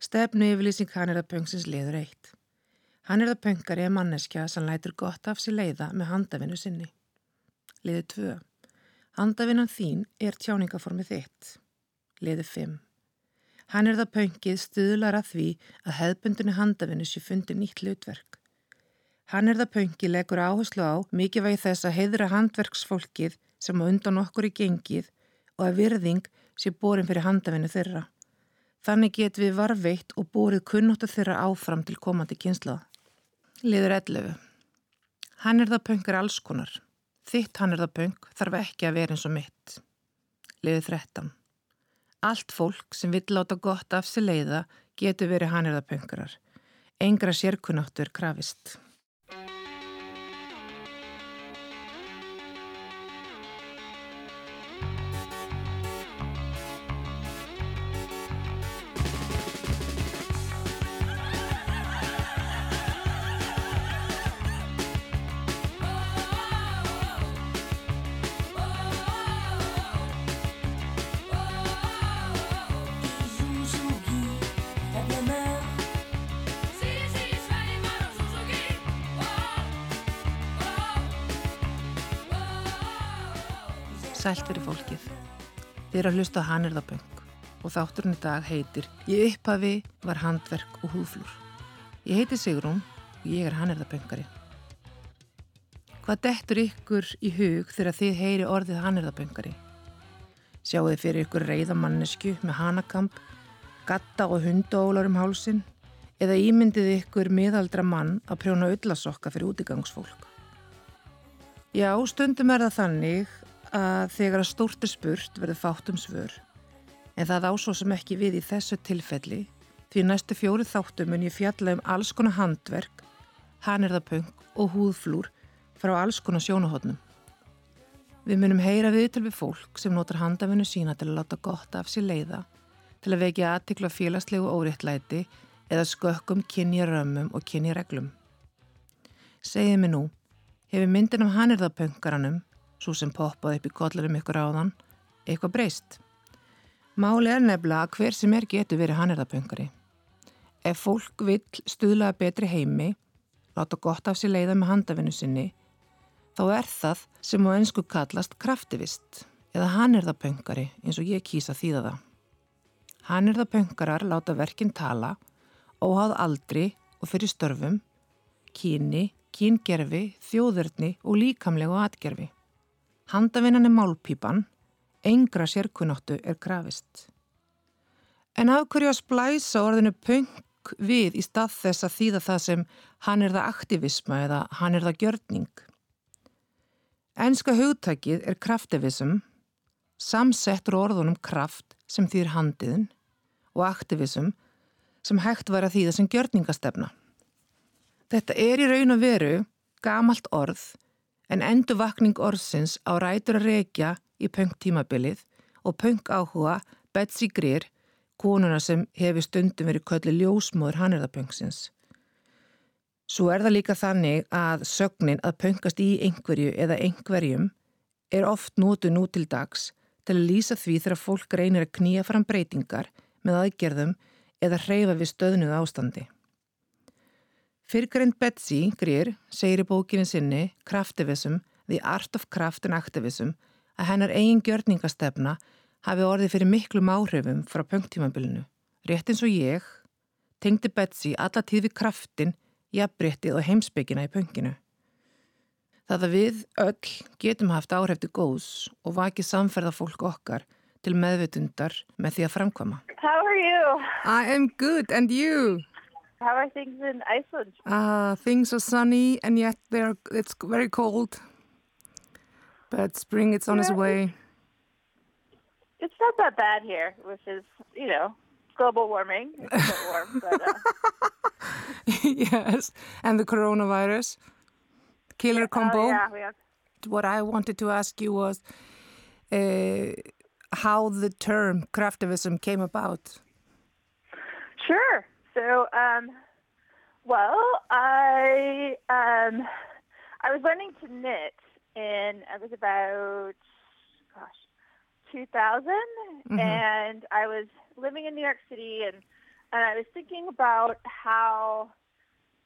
Stefnu yfirlýsing hann er að pöngsins liður eitt. Hann er að pöngari að manneskja sem lætur gott af sér leiða með handafinu sinni. Liður tvö. Handavinan þín er tjáningaformið þitt. Liður fimm. Hann er það pöngið stuðlar að því að hefðbundinu handafinu sé fundi nýtt hlutverk. Hann er það pöngið leggur áherslu á mikið vægi þess að heiðra handverksfólkið sem á undan okkur í gengið og að virðing sé borin fyrir handafinu þeirra. Þannig get við varveitt og borið kunnóttu þeirra áfram til komandi kynsla. Liður 11. Hann er það pöngur allskonar. Þitt hann er það pöng þarf ekki að vera eins og mitt. Liður 13. Allt fólk sem vill láta gott af sig leiða getur verið hann er það pöngurar. Engra sérkunnáttur krafist. Sælt fyrir fólkið. Eru að hlusta á Hanirðaböng og þátturinn í dag heitir Ég upphafi var handverk og húflur. Ég heiti Sigrún og ég er Hanirðaböngari. Hvað dettur ykkur í hug þegar þið heyri orðið Hanirðaböngari? Sjáu þið fyrir ykkur reyðamannesku með hanakamp, gatta og hundaólar um hálsin eða ímyndið ykkur miðaldra mann að prjóna öllasokka fyrir útigangsfólk. Já, stundum er það þannig að þegar að stórt er spurt verður fátt um svör. En það ásó sem ekki við í þessu tilfelli því næstu fjóri þáttum mun ég fjalla um alls konar handverk, hanirðapöng og húðflúr frá alls konar sjónahotnum. Við munum heyra viðtöl við fólk sem notar handafinu sína til að láta gott af sér leiða, til að vekja aðtikla félagslegu óriðtlæti eða skökkum kynja römmum og kynja reglum. Segið mér nú, hefur myndin af hanirðapöngaranum svo sem poppaði upp í kollurum ykkur áðan, eitthvað breyst. Máli er nefnilega að hver sem er getur verið hannirðapöngari. Ef fólk vill stuðlaða betri heimi, láta gott af sér leiða með handafinu sinni, þá er það sem á ennsku kallast kraftivist eða hannirðapöngari eins og ég kýsa þýða það. Hannirðapöngarar láta verkinn tala, óháð aldri og fyrir störfum, kíni, kíngerfi, þjóðurni og líkamlegu atgerfi. Handavinnan er málpípan, engra sérkunnáttu er krafist. En af hverju að splæsa orðinu punk við í stað þess að þýða það sem hann er það aktivisma eða hann er það gjörning? Ennska hugtækið er kraftivism, samsettur orðunum kraft sem þýr handiðin og aktivism sem hægt var að þýða sem gjörningastefna. Þetta er í raun og veru gamalt orð en endurvakning orðsins á rætur að reykja í pöngtímabilið og pöng áhuga Betsy Greer, konuna sem hefur stundum verið köllu ljósmóður hannirðapöngsins. Svo er það líka þannig að sögnin að pöngast í einhverju eða einhverjum er oft nótu nú til dags til að lýsa því þegar fólk reynir að knýja fram breytingar með aðgerðum eða hreyfa við stöðnuð ástandi. Fyrgrind Betsy Greer segir í bókinu sinni Craftivism, The Art of Craft and Activism að hennar eigin gjörningastefna hafi orðið fyrir miklum áhrifum frá punktímabilinu. Rétt eins og ég tengdi Betsy alla tíð við kraftin, jafnbryttið og heimsbyggina í punkinu. Það að við öll getum haft áhrif til góðs og vakið samferða fólk okkar til meðvitundar með því að framkvama. How are you? I am good and you? How are things in Iceland? Uh, things are sunny and yet they're, it's very cold. But spring, it's on yeah, its way. It's not that bad here, which is, you know, global warming. It's warm, but, uh... yes, and the coronavirus. Killer combo. Oh, yeah, yeah. What I wanted to ask you was uh, how the term craftivism came about. Sure. So, um, well, I um, I was learning to knit, and I was about gosh, 2000, mm-hmm. and I was living in New York City, and and I was thinking about how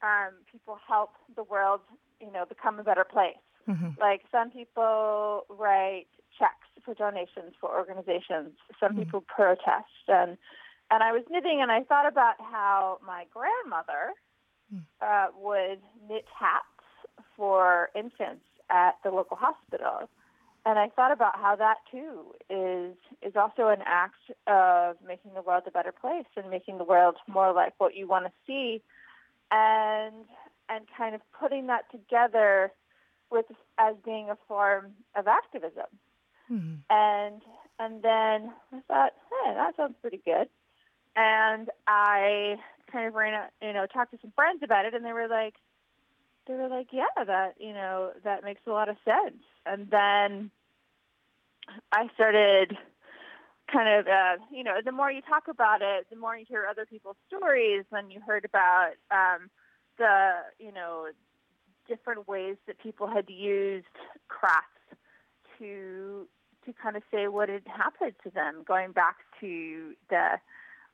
um, people help the world, you know, become a better place. Mm-hmm. Like some people write checks for donations for organizations. Some mm-hmm. people protest, and and I was knitting, and I thought about how my grandmother mm. uh, would knit hats for infants at the local hospital. And I thought about how that too is is also an act of making the world a better place and making the world more like what you want to see, and and kind of putting that together with as being a form of activism. Mm-hmm. And and then I thought, hey, that sounds pretty good. And I kind of ran, you know, talked to some friends about it, and they were like, they were like, yeah, that you know that makes a lot of sense. And then I started kind of, uh, you know, the more you talk about it, the more you hear other people's stories. When you heard about um, the, you know, different ways that people had used crafts to to kind of say what had happened to them, going back to the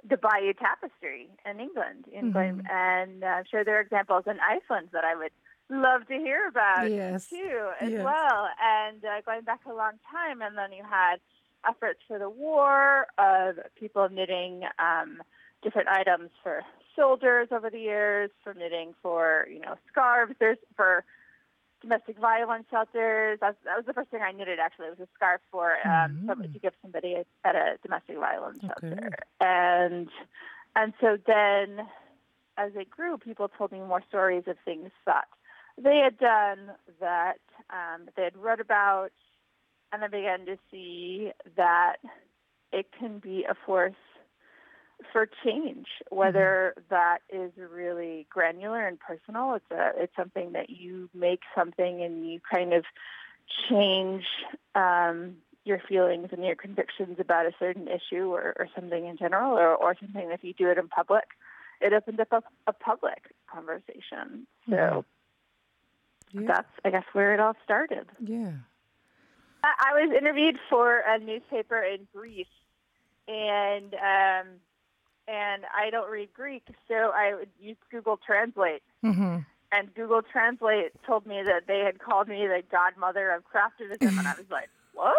the Bayeux Tapestry in England, in mm-hmm. and I'm sure there are examples in Iceland that I would love to hear about yes. too, as yes. well. And uh, going back a long time, and then you had efforts for the war of people knitting um, different items for soldiers over the years, for knitting for you know scarves. There's for domestic violence shelters. That, that was the first thing I knitted. Actually, it was a scarf for um, mm-hmm. to give somebody at a domestic violence okay. shelter, and and so then as it grew, people told me more stories of things that they had done that um, they had read about, and I began to see that it can be a force for change, whether mm-hmm. that is really granular and personal. It's a it's something that you make something and you kind of change um, your feelings and your convictions about a certain issue or, or something in general, or, or something if you do it in public, it opens up a, a public conversation. So. Mm-hmm yeah. that's I guess where it all started. Yeah. I, I was interviewed for a newspaper in Greece, and um, and I don't read Greek, so I would use Google Translate. Mm-hmm. And Google Translate told me that they had called me the godmother of craftivism, and I was like, "What?"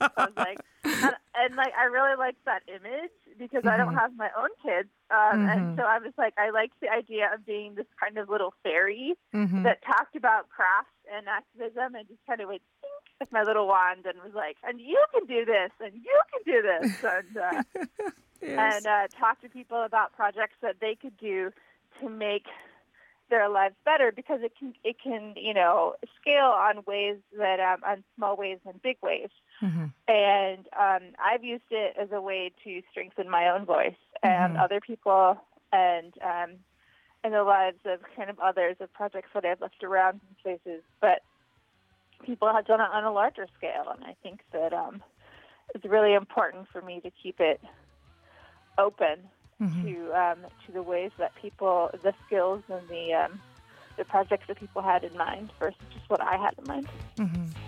I was like, and, and like I really liked that image because mm-hmm. I don't mm-hmm. have my own kids, um, mm-hmm. and so I was like, I liked the idea of being this kind of little fairy mm-hmm. that talked about crafts and activism, and just kind of went with my little wand and was like, and you can do this, and you can do this, and uh, yes. and uh, talk to people about projects that they could do to make their lives better because it can it can you know scale on ways that um, on small ways and big ways mm-hmm. and um, I've used it as a way to strengthen my own voice and mm-hmm. other people and um, in the lives of kind of others of projects that I've left around in places but people have done it on a larger scale and I think that um, it's really important for me to keep it open mm-hmm. to um, to the ways that people, the skills and the um, the projects that people had in mind versus just what I had in mind. Mm-hmm.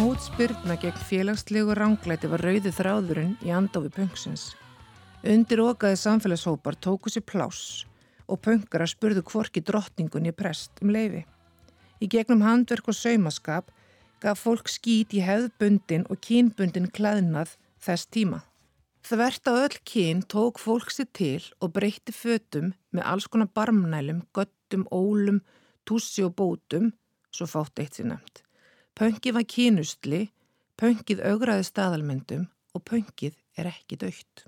Mótspyrna gegn félagslegu ránglæti var rauði þráðurinn í andofi punksins. Undir okaði samfélagshópar tóku sér pláss og punkara spurðu kvorki drottningunni prest um leifi. Í gegnum handverk og saumaskap gaf fólk skít í hefðbundin og kínbundin klæðnað þess tíma. Þvert á öll kín tók fólk sér til og breytti fötum með alls konar barmnælum, göttum, ólum, tússi og bótum, svo fátt eitt sér nefnt. Pöngið var kínustli, pöngið augraði staðalmyndum og pöngið er ekki dögt.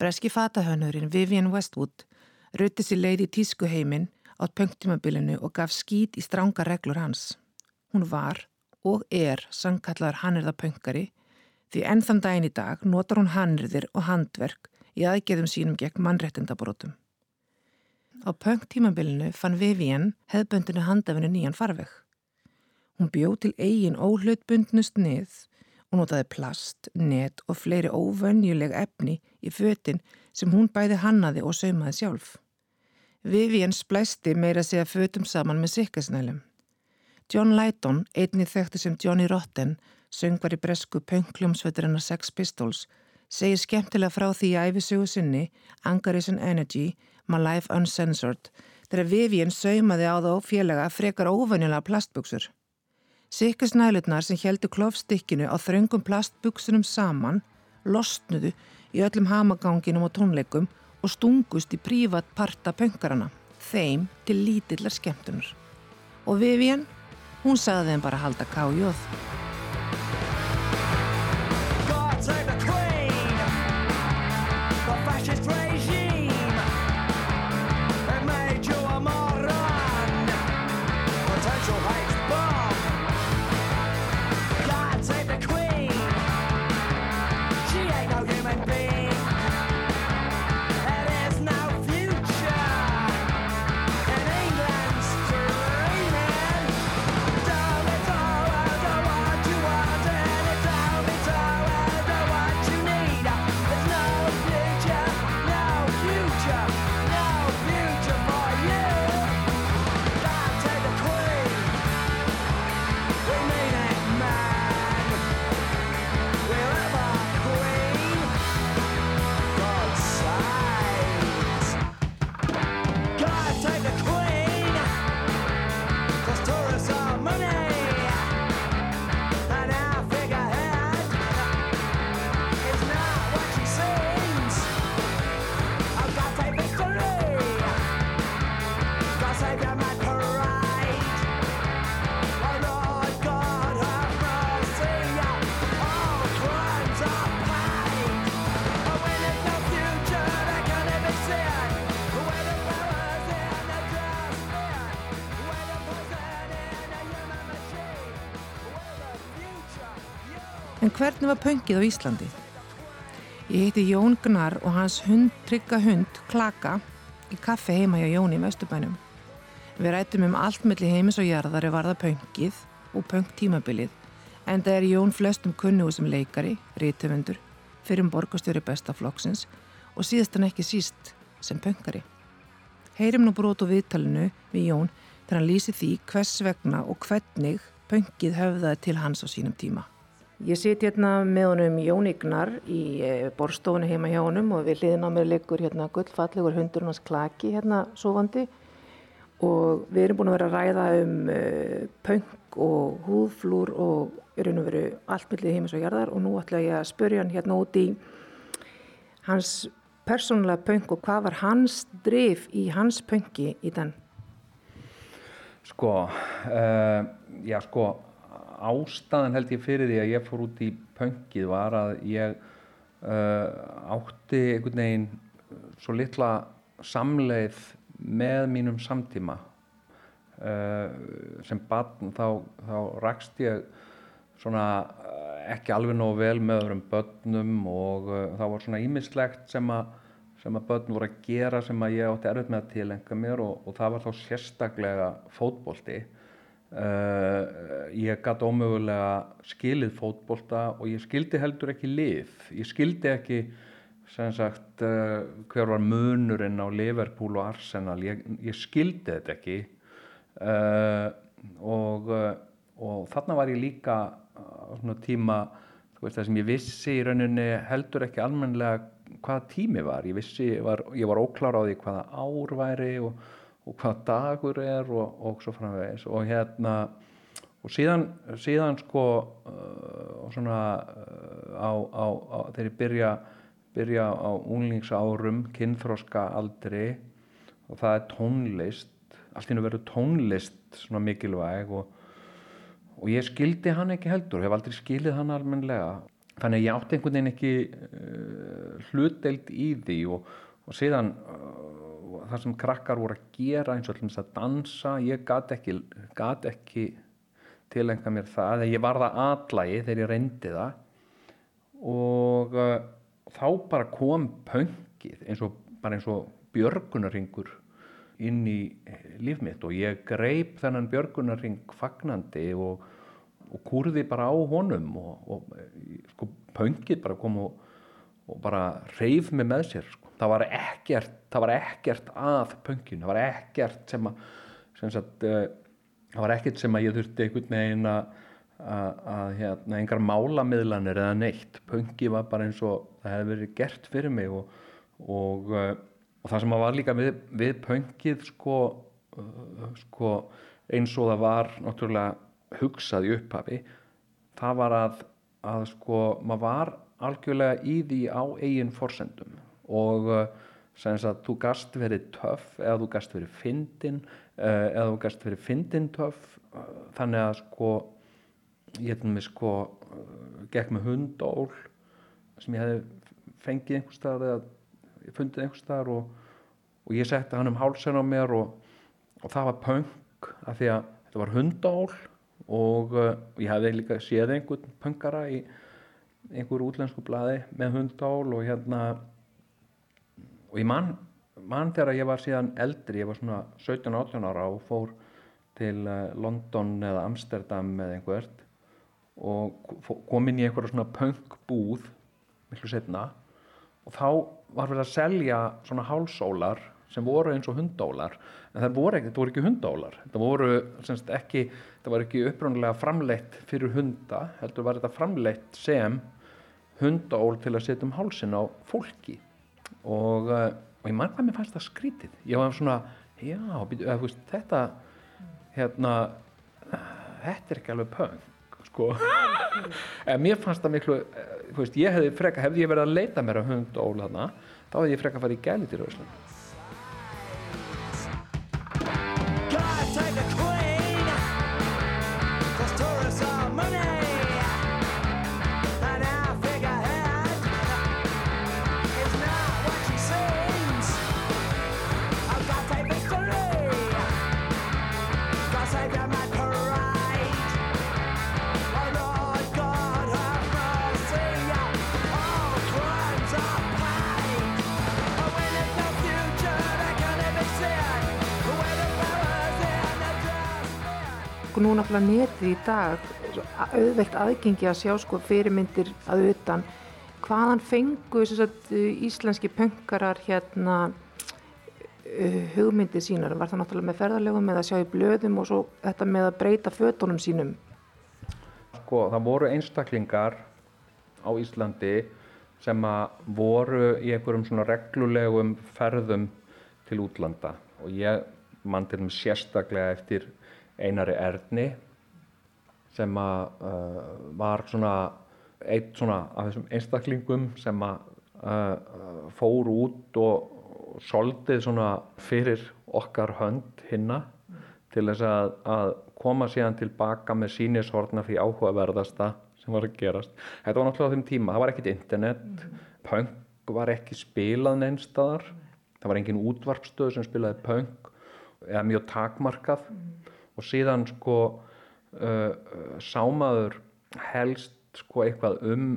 Breski fatahönurinn Vivian Westwood rutti sér leið í tískuheimin á pöngtímabilinu og gaf skít í stránga reglur hans. Hún var og er sangkallar hannirðapöngari því ennþann daginn í dag notar hún hannirðir og handverk í aðgeðum sínum gegn mannrettindabrótum. Á pöngtímabilinu fann Vivian hefðböndinu handafinu nýjan farveg. Hún bjóð til eigin óhlutbundnust nið og notaði plast, net og fleiri óvönjuleg efni í fötin sem hún bæði hannaði og saumaði sjálf. Vivian splæsti meira sig að fötum saman með sikkasnælum. John Lydon, einni þekktu sem Johnny Rotten, söngvar í bresku pöngljómsvöturinnar Sex Pistols, segir skemmtilega frá því í æfisögu sinni, Angarism Energy, My Life Uncensored, þegar Vivian saumaði á þá félaga frekar óvanjulega plastbuksur. Sikkasnælutnar sem heldu klofstikkinu á þröngum plastbuksunum saman, losnuðu í öllum hamaganginum og tónleikum og stungust í prívat parta pöngarana, þeim til lítillar skemmtunar. Og Vivian, hún sagði þeim bara halda kájóð. En hvernig var pöngið á Íslandi? Ég heiti Jón Gnar og hans hund, trygga hund, Klaka, í kaffe heima hjá Jón í Vesturbænum. Við rættum um allt melli heimis og jarðari varða pöngið og pöngtímabilið, en það er Jón flestum kunnugu sem leikari, rítöfundur, fyrir um borgastjóri bestaflokksins og síðast en ekki síst sem pöngari. Heyrim nú brot og viðtalinu við Jón þegar hann lýsi því hvers vegna og hvernig pöngið höfðaði til hans á sínum tíma. Ég sit hérna með honum Jón Ignar í eh, borstofunni heima hjá honum og við hliðin á mér leikur hérna gullfallegur hundurinn hans klaki hérna sovandi og við erum búin að vera að ræða um uh, punk og húðflúr og er einu veru allt millið heimis og jarðar og nú ætla ég að spörja hann hérna út í hans persónulega punk og hvað var hans drif í hans punki í den? Sko, uh, já sko ástæðan held ég fyrir því að ég fór út í pöngið var að ég uh, átti einhvern veginn svo litla samleið með mínum samtíma uh, sem barn þá, þá rakst ég svona uh, ekki alveg nógu vel með öðrum börnum og uh, það var svona ímislegt sem að sem að börn voru að gera sem að ég átti erfitt með að tilenga mér og, og það var þá sérstaklega fótbólti Uh, ég gæti ómögulega skilið fótbolta og ég skildi heldur ekki lið. Ég skildi ekki sagt, uh, hver var munurinn á Liverpool og Arsenal. Ég, ég skildi þetta ekki. Uh, og, og þarna var ég líka svona tíma veist, sem ég vissi í rauninni heldur ekki almenlega hvaða tími var. Ég vissi, var, ég var óklar á því hvaða ár væri og og hvað dagur er og, og svo framvegis. Og hérna og síðan, síðan sko uh, svona uh, á, á, á þegar ég byrja byrja á unglingsárum kynþróska aldri og það er tónlist allt í nú verður tónlist svona mikilvæg og, og ég skildi hann ekki heldur, hef aldrei skildið hann almenlega þannig ég átti einhvern veginn ekki uh, hlutdeild í því og, og síðan uh, það sem krakkar voru að gera eins og allins að dansa ég gati ekki, gat ekki tilenga mér það þegar ég var það aðlægi þegar ég reyndi það og uh, þá bara kom pöngið eins og og björgunarringur inn í líf mitt og ég greip þennan björgunarring fagnandi og, og kurði bara á honum og, og sko pöngið bara kom og bara reyf mig með sér sko. Það var ekkert það var ekkert að pönginu það var ekkert sem að sem sagt, uh, það var ekkert sem að ég þurfti einhvern veginn að að hérna, engar málamiðlanir eða neitt, pöngi var bara eins og það hefði verið gert fyrir mig og, og, uh, og það sem var líka við, við pöngið sko, uh, sko eins og það var náttúrulega hugsað í upphafi það var að, að sko maður var algjörlega í því á eigin forsendum og uh, sem að þú gast verið töff eða þú gast verið fyndin eða þú gast verið fyndin töff. Þannig að sko ég hef með sko gekk með hundól sem ég hefði fengið einhver stað eða fundið einhver stað og, og ég setti hann um hálsen á mér og, og það var punk af því að þetta var hundól og uh, ég hefði líka séð einhvern punkara í einhver útlensku bladi með hundól og hérna og ég mann man þegar ég var síðan eldri, ég var svona 17-18 ára og fór til uh, London eða Amsterdam eða einhvert og kom inn í einhverja svona punkbúð miklu setna og þá var verið að selja svona hálsólar sem voru eins og hundólar en það voru ekki, voru ekki hundólar það voru semst ekki það var ekki uppröndilega framleitt fyrir hunda heldur var þetta framleitt sem hundól til að setja um hálsin á fólki og, eh, og ég mann hvað mér fannst það skrítið. Ég var svona, já, þetta hérna þetta er ekki alveg punk sko. En mér fannst það miklu veist, ég hefði freka, hefði ég verið að leita mér á hund og óla þarna, þá hefði ég freka fara í gæli til Rauðsland nú náttúrulega netið í dag auðveikt aðgengi að sjá sko fyrirmyndir að utan. Hvaðan fengu sagt, íslenski pöngarar hérna uh, hugmyndir sínar? Var það náttúrulega með ferðarlegum með að sjá í blöðum og svo þetta með að breyta fötunum sínum? Sko það voru einstaklingar á Íslandi sem að voru í einhverjum svona reglulegum ferðum til útlanda. Og ég mann til þeim sérstaklega eftir Einari Erni sem að uh, var svona eitt svona af þessum einstaklingum sem að uh, fór út og, soldið svona fyrir okkar hönd hinna mm. til þess að, að koma síðan tilbaka með sínishortna fyrir áhugaverðasta sem var að gerast. Þetta var náttúrulega á þeim tíma, það var ekkit internet, mm. punk var ekki spilað neinstadar, það var engin útvarpstöð sem spilaði punk eða mjög takmarkað mm og síðan sko uh, sámaður helst sko eitthvað um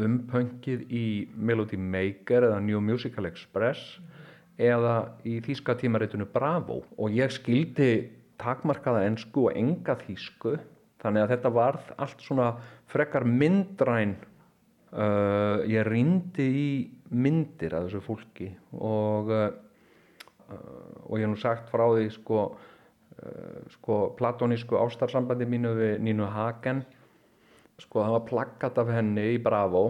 umpöngið í Melody Maker eða New Musical Express mm. eða í þýska tímaritinu Bravo og ég skildi takmarkaða ennsku og enga þýsku þannig að þetta varð allt svona frekar myndræn uh, ég rindi í myndir af þessu fólki og uh, og ég hef nú sagt frá því sko sko platonísku ástarsambandi mínu við Nínu Hagen sko það var plakkat af henni í Bravo.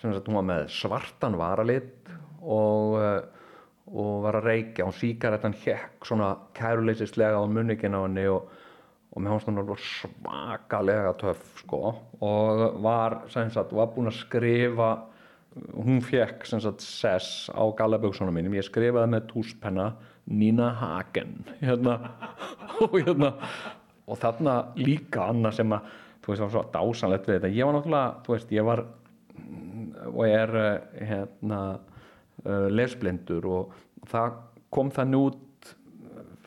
Sem að hún var með svartan varalitt og, eh, og var að reykja. Og síkaretan hekk svona kæruleysislega á munnikinn á henni og, og með hans þannig var svakalega töff sko. Og var sem sagt, var búin að skrifa hún fekk sem sagt sess á gallaböksunum mínum, ég skrifaði með túspenna Nina Hagen hérna. Og hérna og þarna líka annað sem að þú veist, það var svo dásanlegt við þetta. Ég var náttúrulega, þú veist, ég var og er eh, hérna uh, lesblindur og það kom þann út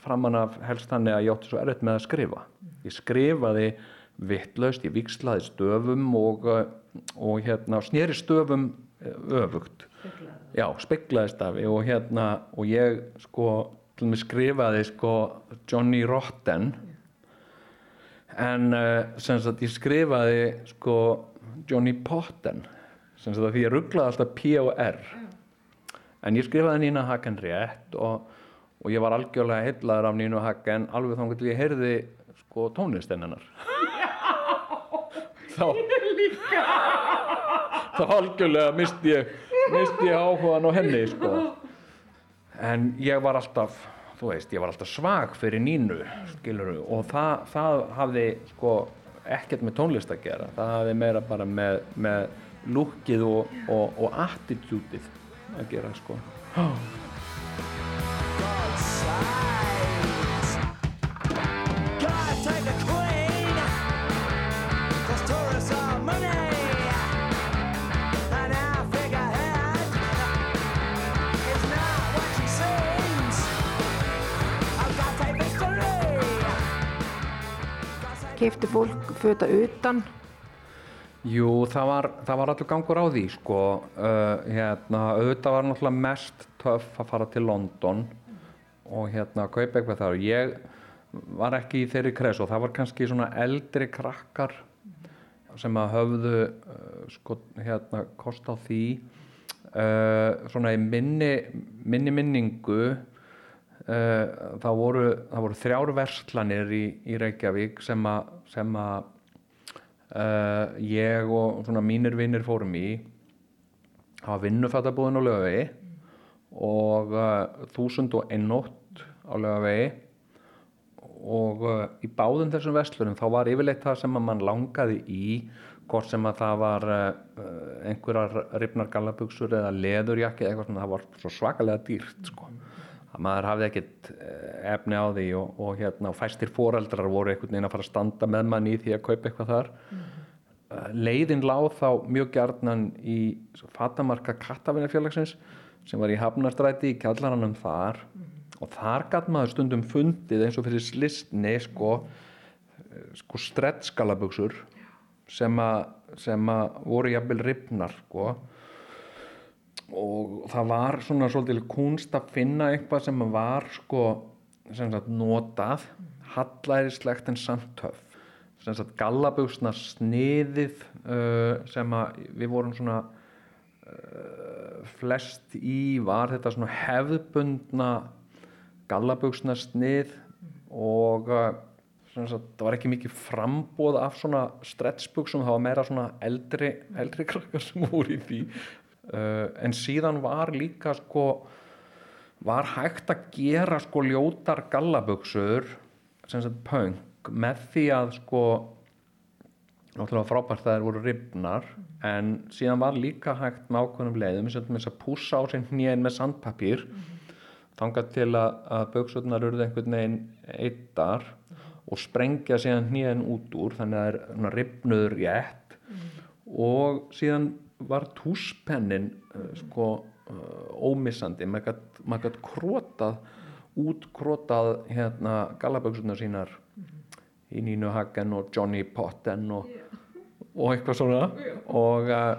framann af helst þannig að ég átti svo erfitt með að skrifa. Ég skrifaði vittlaust, ég vikslaði stöfum og, eh, og hérna snýri stöfum öfugt já, speklaði stafi og hérna og ég sko til og með skrifaði sko Johnny Rotten. En uh, sem sagt ég skrifaði sko Johnny Potten. Sem sagt að því ég rugglaði alltaf P og R. En ég skrifaði Nína Hagen rétt og, og ég var algjörlega heitlaður af Nínu Hagen alveg þá til ég heyrði sko tónlistenninnar þá þá algjörlega misti ég misti ég áhugan á henni sko. En ég var alltaf þú veist, ég var alltaf svag fyrir nínu skiluru, og það, það hafði sko ekkert með tónlist að gera. Það hafði meira bara með, með lukkið og, og, og attitútið að gera sko Kefti fólk föta utan? Jú, það var, það var allur gangur á því sko. Uh, hérna, auðvitað var náttúrulega mest töff að fara til London og hérna kaupa eitthvað þar. Ég var ekki í þeirri kres og það var kannski svona eldri krakkar sem að höfðu uh, sko, hérna, kost á því uh, svona í minni, minni minningu uh, það voru, voru þrjár verslanir í, í Reykjavík sem að, uh, ég og svona mínir vinnir fórum í það var vinnufattabúðin á lögavegi og uh, þúsund og einnótt á lögavegi og í báðum þessum vestlunum þá var yfirleitt það sem að mann langaði í hvort sem að það var einhverjar ripnar gallabugsur eða leðurjakki eitthvað sem það var svo svakalega dýrt sko að maður hafði ekkert eh, efni á því og, og hérna fæstir foreldrar voru einhvern veginn að fara að standa með mann í því að kaupa eitthvað þar mm. leiðin láð þá mjög gjarnan í fatamarka kattavinnafélagsins sem var í Hafnarstræti í kjallaranum þar mm. og þar gæt maður stundum fundið eins og fyrir slistni sko, eh, sko strettskalaböksur sem að voru jafnvel ripnar sko og það var svona svolítið kunst að finna eitthvað sem var sko sem sagt notað hallærislegt en samt töf sem sagt gallabjósna sniðið uh, sem að við vorum svona uh, flest í var þetta svona hefðbundna gallabjósna snið og uh, sagt, það var ekki mikið frambóð af svona stretchbuksum, það var meira svona eldri, eldri krakkar sem voru í því Uh, en síðan var líka sko var hægt að gera sko ljótar gallaböksur sem sagt punk með því að sko náttúrulega frábært það er voru ribnar en síðan var líka hægt með ákveðnum leiðum með þess að púsa á sér hnjén með sandpapír mm -hmm. þangað til að, að böksurnar eruð einhvern veginn eittar og sprengja síðan hnjén út úr þannig að það er ribnuður rétt mm -hmm. og síðan var túspennin uh, sko uh, ómissandi maður gætt krótað útkrótað hérna galaböksunar sínar mm. í Nínu Hagen og Johnny Potten og, yeah. og eitthvað svona yeah. og uh,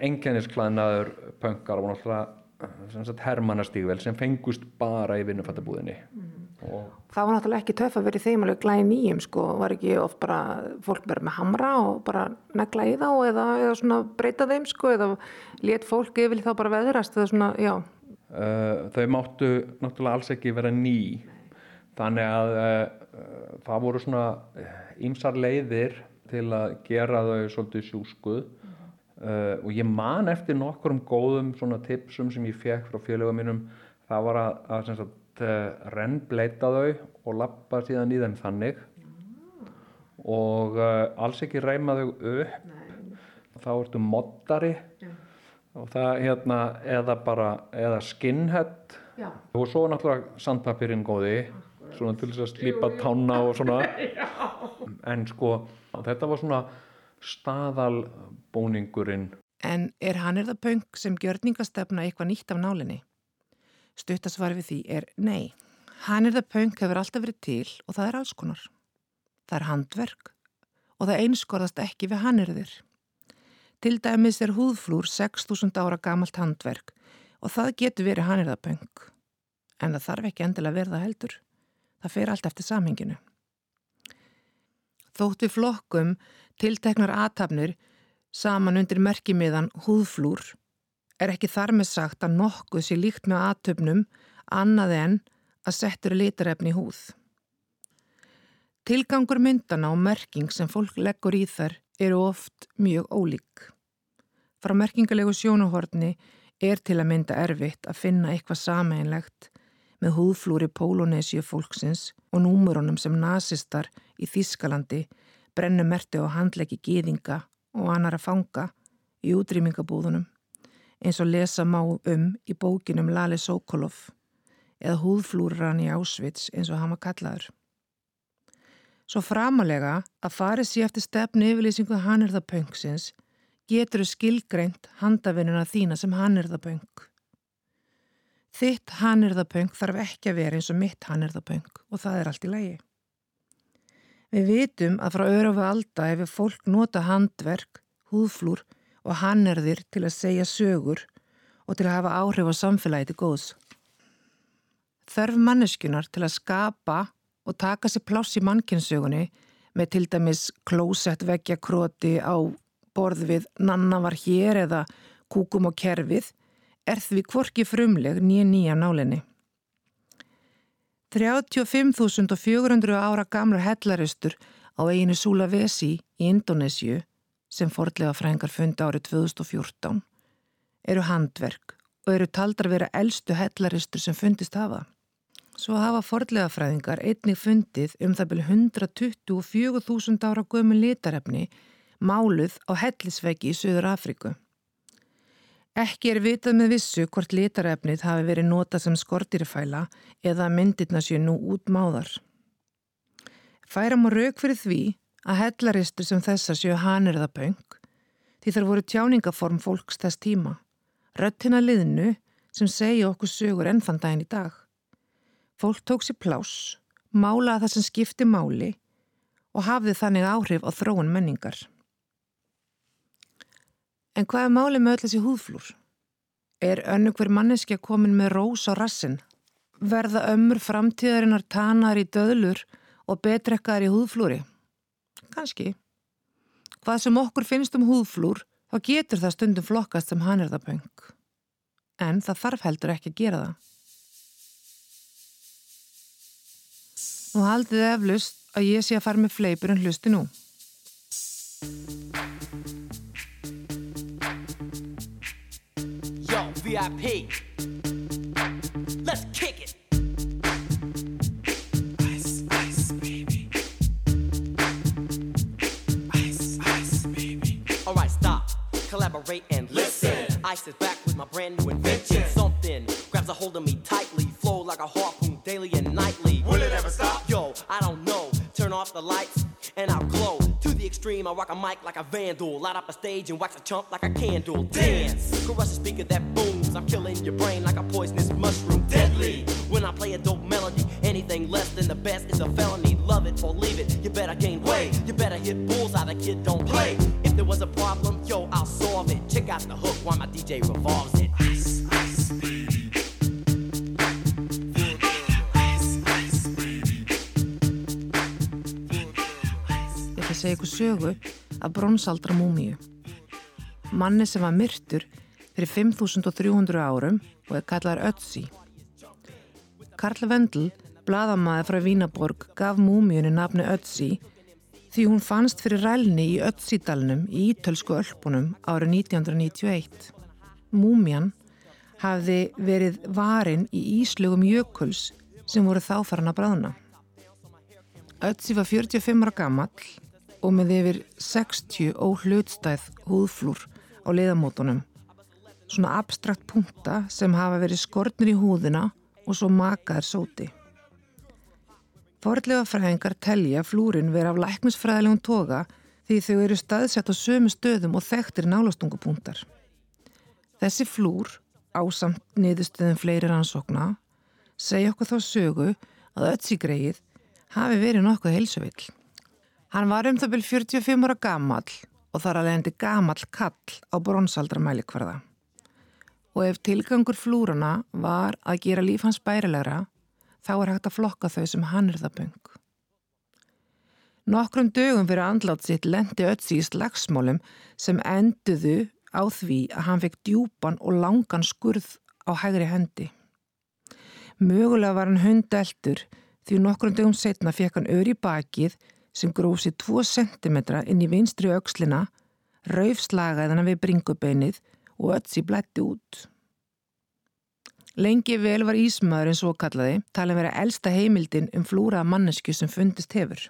enginnisklæðnaður pönkar og náttúrulega hermannastígvel sem fengust bara í vinnufattabúðinni mm það var náttúrulega ekki töff að vera í þeim alveg glæði nýjum sko, var ekki oft bara fólk verið með hamra og bara negla í þá eða, eða svona breyta þeim sko eða let fólk yfir þá bara veðrast eða svona, já. Uh, Þau máttu náttúrulega alls ekki vera ný. Þannig að uh, það voru svona ýmsar leiðir til að gera þau svolítið sjúskuð. Uh, og ég man eftir nokkur um góðum svona tipsum sem ég fekk frá félögum mínum. Það var að, að sagt, uh, rennbleita þau og lappa síðan í þeim þannig mm. og uh, alls ekki reyma þau upp Nei. þá ertu moddari ja. og það hérna eða bara, eða skinhead Já. og svo náttúrulega sandpapirinn góði svona til þess að slípa tána og svona en sko þetta var svona staðalbóningurinn En er hann er það punk sem gjörningastefna eitthvað nýtt af nálinni? Stuttasvar við því er nei. Hannirða punk hefur alltaf verið til og það er alls konar. Það er handverk og það einskorðast ekki við hannirðir. Til dæmis er húðflúr 6.000 ára gamalt handverk og það getur verið hannirðaböng. En það þarf ekki endilega verða heldur. Það fer allt eftir samhenginu. Þótt við flokkum tilteknar aðtapnir saman undir merkimiðan húðflúr er ekki þar með sagt að nokkuð sé líkt með aðtöfnum annað en að settur litarefni í húð. Tilgangur myndana og merking sem fólk leggur í þær eru oft mjög ólík. Frá merkingalegu sjónuhortni er til að mynda erfitt að finna eitthvað sameinlegt með húðflúri Pólónesíu fólksins og númurunum sem nazistar í Þískalandi brennumerti á handleggi gýðinga og annara fanga í útrýmingabúðunum eins og lesa má um í bókinum Lali Sokolov eða húðflúran í Ásvits eins og hann var kallaður. Svo framalega að farið sér eftir stefnu yfirlýsingu hann er það pöngsins getur þau skilgreint handavinnuna þína sem hann er það pöng. Þitt hann er það pöng þarf ekki að vera eins og mitt hann er það pöng og það er allt í lægi. Við vitum að frá örufu alda hefur fólk nota handverk, húðflúr og hann er þér til að segja sögur og til að hafa áhrif á samfélagi til góðs. Þörf manneskunar til að skapa og taka sér pláss í mannkynnssögunni með til dæmis klósett veggja króti á borð við nanna var hér eða kúkum á kerfið er því kvorki frumleg nýja nýja nálinni. 35.400 ára gamla hellaristur á eiginu Sulawesi í Indonésiu sem fordlega frængar fundi árið 2014 eru handverk og eru taldar vera eldstu hellaristur sem fundist hafa. Svo hafa fordlega fræðingar einnig fundið um það byrju 124.000 ára gömu litarefni máluð á hellisveggi í Suður Afriku. Ekki er vitað með vissu hvort litarefnið hafi verið notað sem skortirfæla eða myndirna séu nú út máðar. Færam og rauk fyrir því að hellaristur sem þessa séu hanirðapöng því þar voru tjáningaform fólks þess tíma, röttina liðnu sem segja okkur sögur ennþann daginn í dag. Fólk tók sér plás, málaði það sem skipti máli og hafði þannig áhrif á þróun menningar. En hvað er málið með öll þessi húðflúr? Er önnu hver manneskja komin með rós á rassin? Verða ömmur framtíðarinnar tanar í döðlur og betrekkaðar í húðflúri? Kannski. Hvað sem okkur finnst um húðflúr, þá getur það stundum flokkast sem hann það pöng. En það þarf heldur ekki að gera það. Nú haldið eflust að ég sé að fara með fleipur en hlusti nú. Yo, VIP Let's kick and listen. Ice is back with my brand new invention. Something grabs a hold of me tightly, flow like a harpoon daily and nightly. Will it ever stop? Yo, I don't know. Turn off the lights extreme, I rock a mic like a vandal. Light up a stage and wax a chump like a candle. Dance, crush a speaker that booms. I'm killing your brain like a poisonous mushroom. Deadly. When I play a dope melody, anything less than the best is a felony. Love it or leave it. You better gain weight. You better hit bulls out. The kid don't play. If there was a problem, yo, I'll solve it. Check out the hook while my DJ revolves it. Ice, segja ykkur sögu af bronsaldra múmíu. Manni sem var myrtur fyrir 5300 árum og er kallar Ötzi. Karl Vendl, bladamæði frá Vínaborg, gaf múmíunni nafni Ötzi því hún fannst fyrir rælni í Ötzidalnum í Ítölsku ölpunum árið 1991. Múmjan hafði verið varin í íslugum jökuls sem voru þá farin að bráðna. Ötzi var 45 ára gammal og með yfir 60 óhlutstæð húðflúr á leiðamótunum. Svona abstrakt punta sem hafa verið skortnir í húðina og svo makaðar sóti. Forðlega fræðingar telja flúrin vera af læknisfræðilegum toga því þau eru staðsett á sömu stöðum og þekktir nálastungupunktar. Þessi flúr, ásamt niðurstöðum fleiri rannsókna, segja okkur þá sögu að ötsigreið hafi verið nokkuð heilsuvill. Hann var um það byrj 45 ára gammal og þar að leiðandi gamall kall á bronsaldramælikvarða. Og ef tilgangur flúrana var að gera líf hans bærilegra, þá er hægt að flokka þau sem hann er það böng. Nokkrum dögum fyrir andlátt sitt lendi Ötzi í slagsmálum sem enduðu á því að hann fekk djúpan og langan skurð á hægri hendi. Mögulega var hann hundeltur því nokkrum dögum setna fekk hann öri bakið sem grósi 2 cm inn í vinstri aukslina, raufslagaðina við bringubeinið og Ötzi blætti út. Lengi vel var Ísmaður en svo kallaði talin vera elsta heimildin um flúra mannesku sem fundist hefur.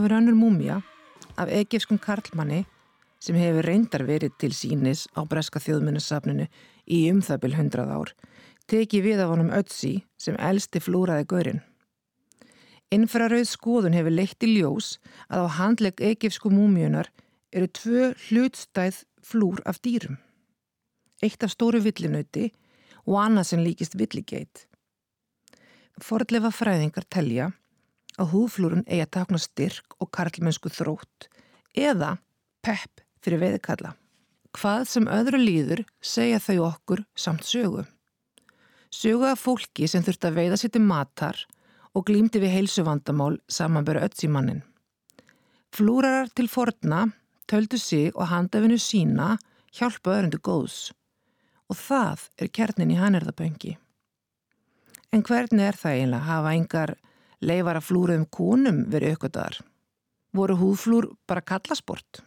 Nú hefur önnur múmia af egefskum karlmanni sem hefur reyndar verið til sínis á breska þjóðminnarsafninu í umþabil hundrað ár, teki við af honum Ötzi sem elsti flúraði görinn. Infrarauð skoðun hefur leitt í ljós að á handleg egefsku múmiunar eru tvö hlutstæð flúr af dýrum. Eitt af stóru villinauti og annað sem líkist villigeit. Fordlefa fræðingar telja að húflúrun eigi að takna styrk og karlmennsku þrótt eða pepp fyrir veðkalla. Hvað sem öðru líður segja þau okkur samt sögu. Sögu af fólki sem þurft að veiða sér til matar og glýmdi við heilsuvandamál samanböru öll í mannin. Flúrarar til forna töldu sig og handafinu sína hjálpa öðrundu góðs og það er kernin í hannirðaböngi. En hvernig er það eiginlega að hafa engar leifar að flúruðum konum verið aukvöldaðar. Voru húðflúr bara kallasport?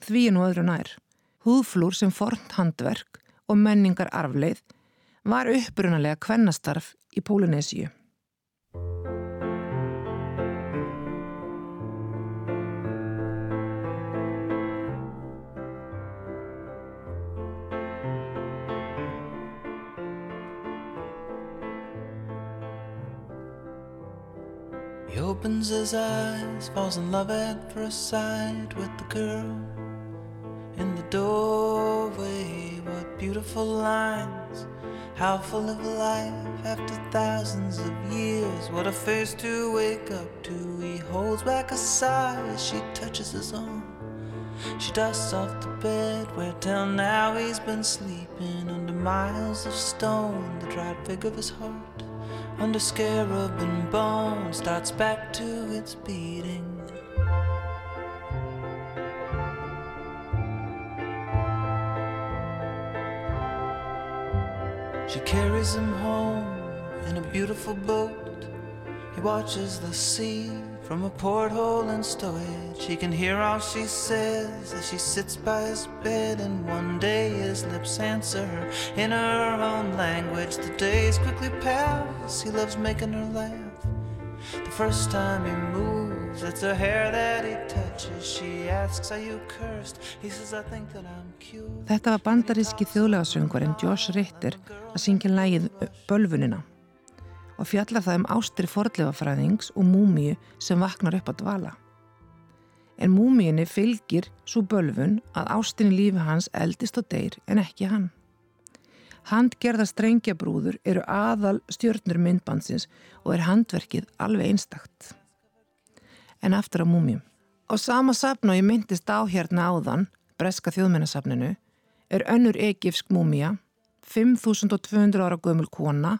Því er nú öðru nær. Húðflúr sem fornt handverk og menningar arfleið var upprunalega kvennastarf í Pólunesíu. Opens his eyes, falls in love at first sight with the girl in the doorway. What beautiful lines. How full of life after thousands of years. What a face to wake up to. He holds back a sigh as she touches his arm. She dusts off the bed where till now he's been sleeping under miles of stone. The dried fig of his heart, under scarab and bone, starts back to its beating. She carries him home in a beautiful boat. He watches the sea from a porthole in stowage. He can hear all she says as she sits by his bed, and one day his lips answer her in her own language. The days quickly pass, he loves making her laugh. The first time he moves, it's her hair that he touches. She asks, Are you cursed? He says, I think that I'm cute. Þetta var bandaríski þjóðlegasöngvarinn Josh Ritter að syngja lægið Bölfunina og fjallar það um ástri forðlefafræðings og múmiu sem vaknar upp að dvala. En múmiunni fylgir svo bölfun að ástinni lífi hans eldist og deyr en ekki hann. Handgerða strengjabrúður eru aðal stjórnur myndbansins og er handverkið alveg einstakt. En aftur á múmium. Á sama sapn og ég myndist á hérna áðan, Breska þjóðmennasapninu, er önnur egifsk múmia, 5200 ára gömul kona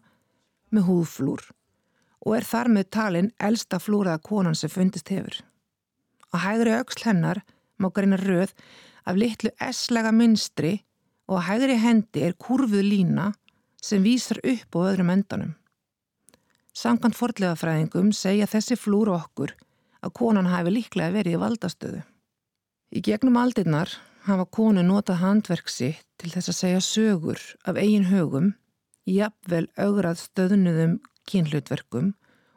með húðflúr og er þar með talin elsta flúraða konan sem fundist hefur. Á hægri auksl hennar má greina röð af litlu S-lega minstri og á hægri hendi er kurfuð lína sem vísar upp á öðrum endanum. Samkvæmt fordlegafræðingum segja þessi flúr okkur að konan hafi líklega verið í valdastöðu. Í gegnum aldirnar hafa konu notað handverk sitt til þess að segja sögur af eigin högum, jafnvel augrað stöðnuðum kynhlutverkum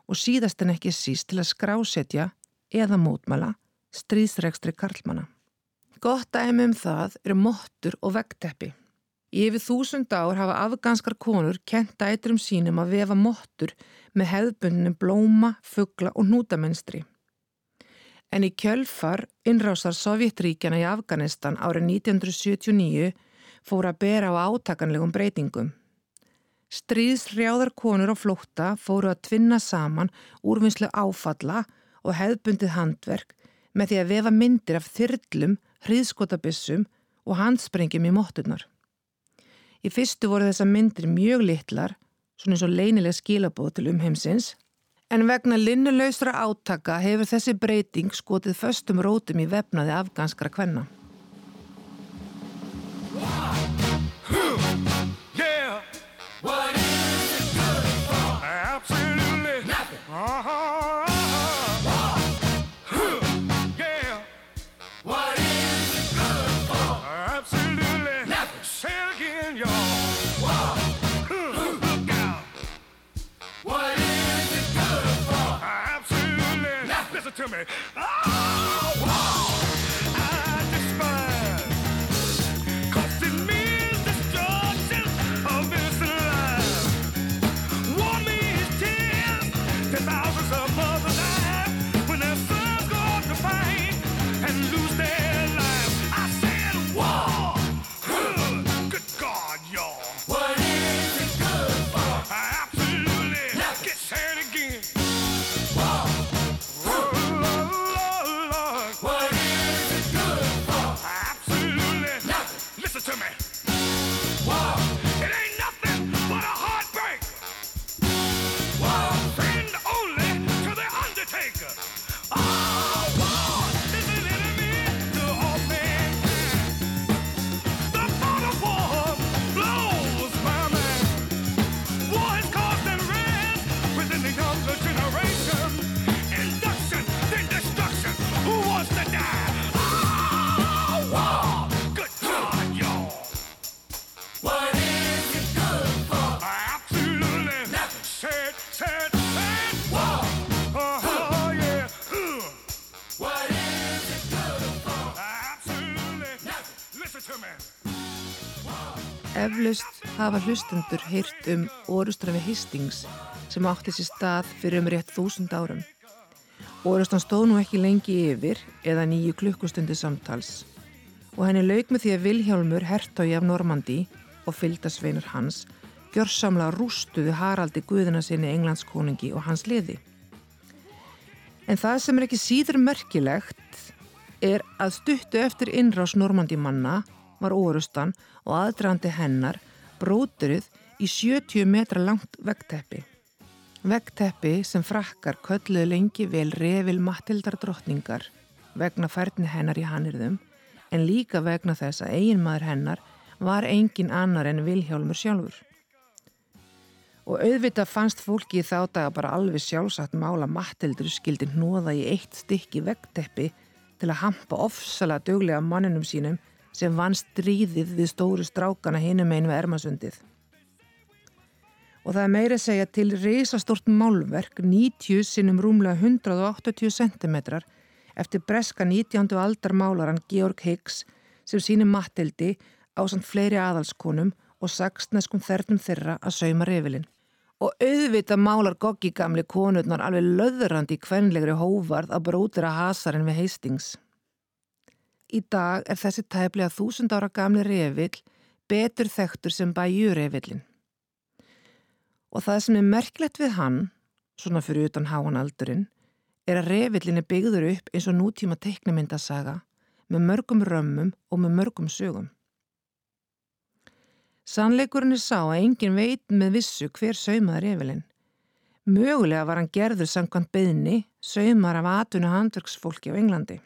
og síðast en ekki síst til að skrásetja eða mótmæla stríðsregstri karlmana. Gott dæmi um það eru mottur og vegteppi. Yfir þúsund ár hafa afganskar konur kent dæturum sínum að vefa mottur með hefðbundinu blóma, fuggla og nútamenstri. En í kjölfar innrásar Sovjetríkjana í Afganistan árið 1979 fór að bera á átakanlegum breytingum. Stríðsrjáðar konur á flótta fóru að tvinna saman úrvinnslu áfalla og hefðbundið handverk með því að vefa myndir af þyrlum hriðskotabissum og handsprengjum í mótturnar. Í fyrstu voru þessa myndir mjög litlar, svona eins og leinileg skilabóð til umheimsins, en vegna linnuleysra átaka hefur þessi breyting skotið föstum rótum í vefnaði afganskra kvenna. To me. Oh, hafa hlustendur heyrt um orustran við Hastings sem átti sér stað fyrir um rétt þúsund árum. Orustan stóð nú ekki lengi yfir eða nýju klukkustundi samtals og henni lauk með því að Vilhjálmur hertói af Normandi og fylgdasveinar hans gjörsamlega rústuðu Haraldi Guðina sinni englandskonungi og hans liði. En það sem er ekki síður merkilegt er að stuttu eftir innrás Normandi manna var orustan og aðdragandi hennar bróturið í 70 metra langt vegteppi. Vegteppi sem frakkar kölluðu lengi vel revil Matildar drottningar vegna færni hennar í hannirðum en líka vegna þess að eiginmaður hennar var engin annar en Vilhjálmur sjálfur. Og auðvitað fannst fólki í þá daga bara alveg sjálfsagt mála Matildur skildi hnóða í eitt stykki vegteppi til að hampa ofsalega döglega manninum sínum sem vann stríðið við stóru strákana hinum einu við Ermasundið. Og það er meira að segja til reysastort málverk 90 sinnum rúmlega 180 cm eftir breska 19. aldar málaran Georg Higgs sem sínir Matildi á samt fleiri aðalskonum og saksneskum þernum þeirra að sauma reyfilinn. Og auðvita málar Goggi gamli konurnar alveg löðurandi í kvenlegri hóvarð að bróðira hasarinn við heistings. Í dag er þessi tæplega þúsund ára gamli reyfill betur þektur sem bæju reyfillin. Og það sem er merkilegt við hann, svona fyrir utan háan aldurinn, er að reyfillin er byggður upp eins og nútíma teiknumyndasaga með mörgum römmum og með mörgum sögum. Sannleikurinn er sá að engin veit með vissu hver saumaður yfirlinn. Mögulega var hann gerður samkvæmt beðni, saumar af atvinnu handverksfólki á Englandi.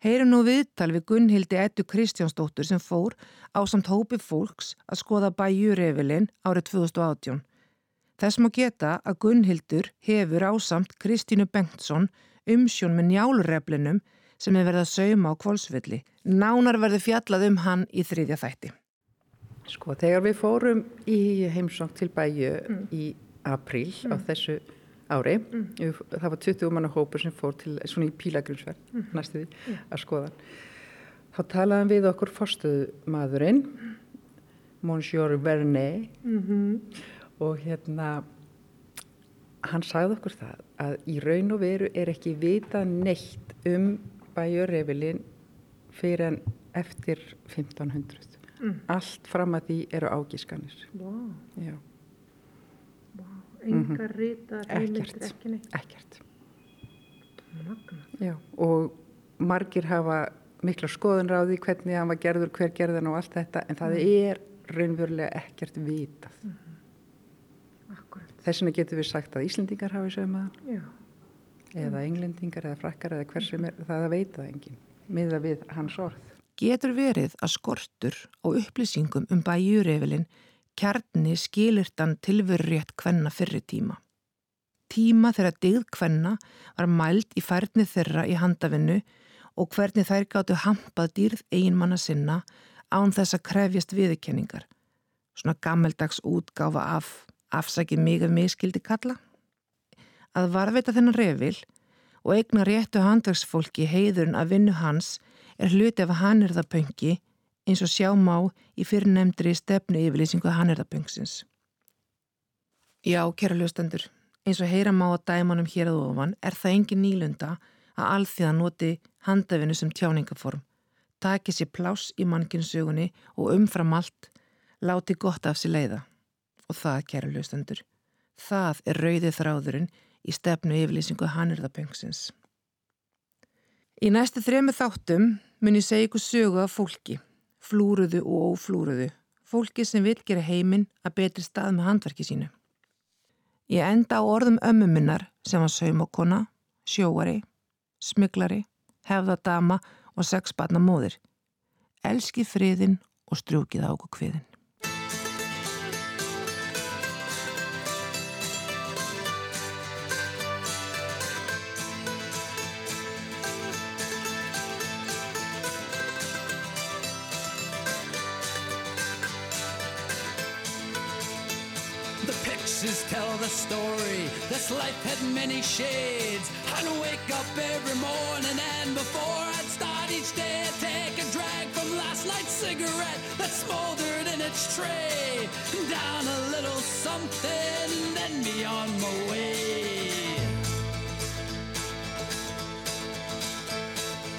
Heyrum nú viðtal við Gunnhildi Ettu Kristjánsdóttur sem fór á samt hópi fólks að skoða bæjurefilinn árið 2018. Þess má geta að Gunnhildur hefur ásamt Kristínu Bengtsson umsjón með njálurreflinum sem er verið að sauma á kvolsvilli. Nánar verður fjallað um hann í þriðja þætti. Sko þegar við fórum í heimsóng til bæju mm. í april mm. á þessu ári, mm. það var 20 manna hópur sem fór til svona í pílagrunsverð mm. næstu því að skoða. Þá talaðum við okkur fórstuðu maðurinn, Monsieur Vernet -hmm. og hérna hann sagði okkur það að í raun og veru er ekki vita neitt um bæjurrefilinn fyrir en eftir 1500 mm. allt fram að því eru ágískanir wow. wow. Engar mm -hmm. rítar ekkert, ekkert. Já, og margir hafa mikla skoðunra á því hvernig hann var gerður, hver gerðan og allt þetta en það mm. er raunverulega ekkert vitað. -hmm. þess vegna getur við sagt að Íslendingar hafi sögmaðan eða englendingar eða frakkar eða hver sem er það að veita enginn miða við hans orð. Getur verið að skortur og upplýsingum um bæjurefilin kjarni skilirtan tilverurétt kvenna fyrir tíma. Tíma þegar digð kvenna var mælt í færni þeirra í handafinnu og hvernig þær gáttu hampað dýrð einmanna sinna án þess að krefjast viðkenningar. Svona gammeldags útgáfa af afsakið mig ef mig skildi kalla. Að varveita þennan revil og eigna réttu handverksfólki heiðurinn að vinnu hans er hluti af hannirðapöngi eins og sjá má í fyrirnemndri stefnu yfirlýsingu hannirðapöngsins. Já, kæra hlustendur, eins og heyra má að dæmanum hér að ofan er það engin nýlunda að alþjóða noti handafinu sem tjáningaform, taki sér plás í mannkinsögunni og umfram allt láti gott af sér leiða. Og það, kæra hlustendur, það er rauðið þráðurinn í stefnu yfirlýsingu hannirðapöngsins. Í næstu þremu þáttum mun ég segja ykkur sögu af fólki, flúruðu og óflúruðu, fólki sem vil gera heiminn að betri stað með handverki sínu. Ég enda á orðum ömmuminnar sem var saumokona, sjóari, smyglari, hefðadama og sexbarna móðir. Elski friðin og strjúkið á kviðin. This life had many shades. I'd wake up every morning and before I'd start each day, I'd take a drag from last night's cigarette that smoldered in its tray. Down a little something, then be on my way.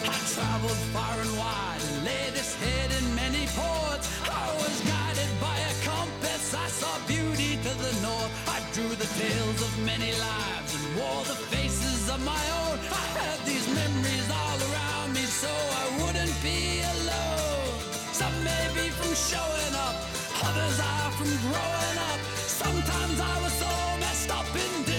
I traveled far and wide, laid this head in many ports. I was many lives and wore the faces of my own. I had these memories all around me so I wouldn't be alone. Some may be from showing up, others are from growing up. Sometimes I was so messed up and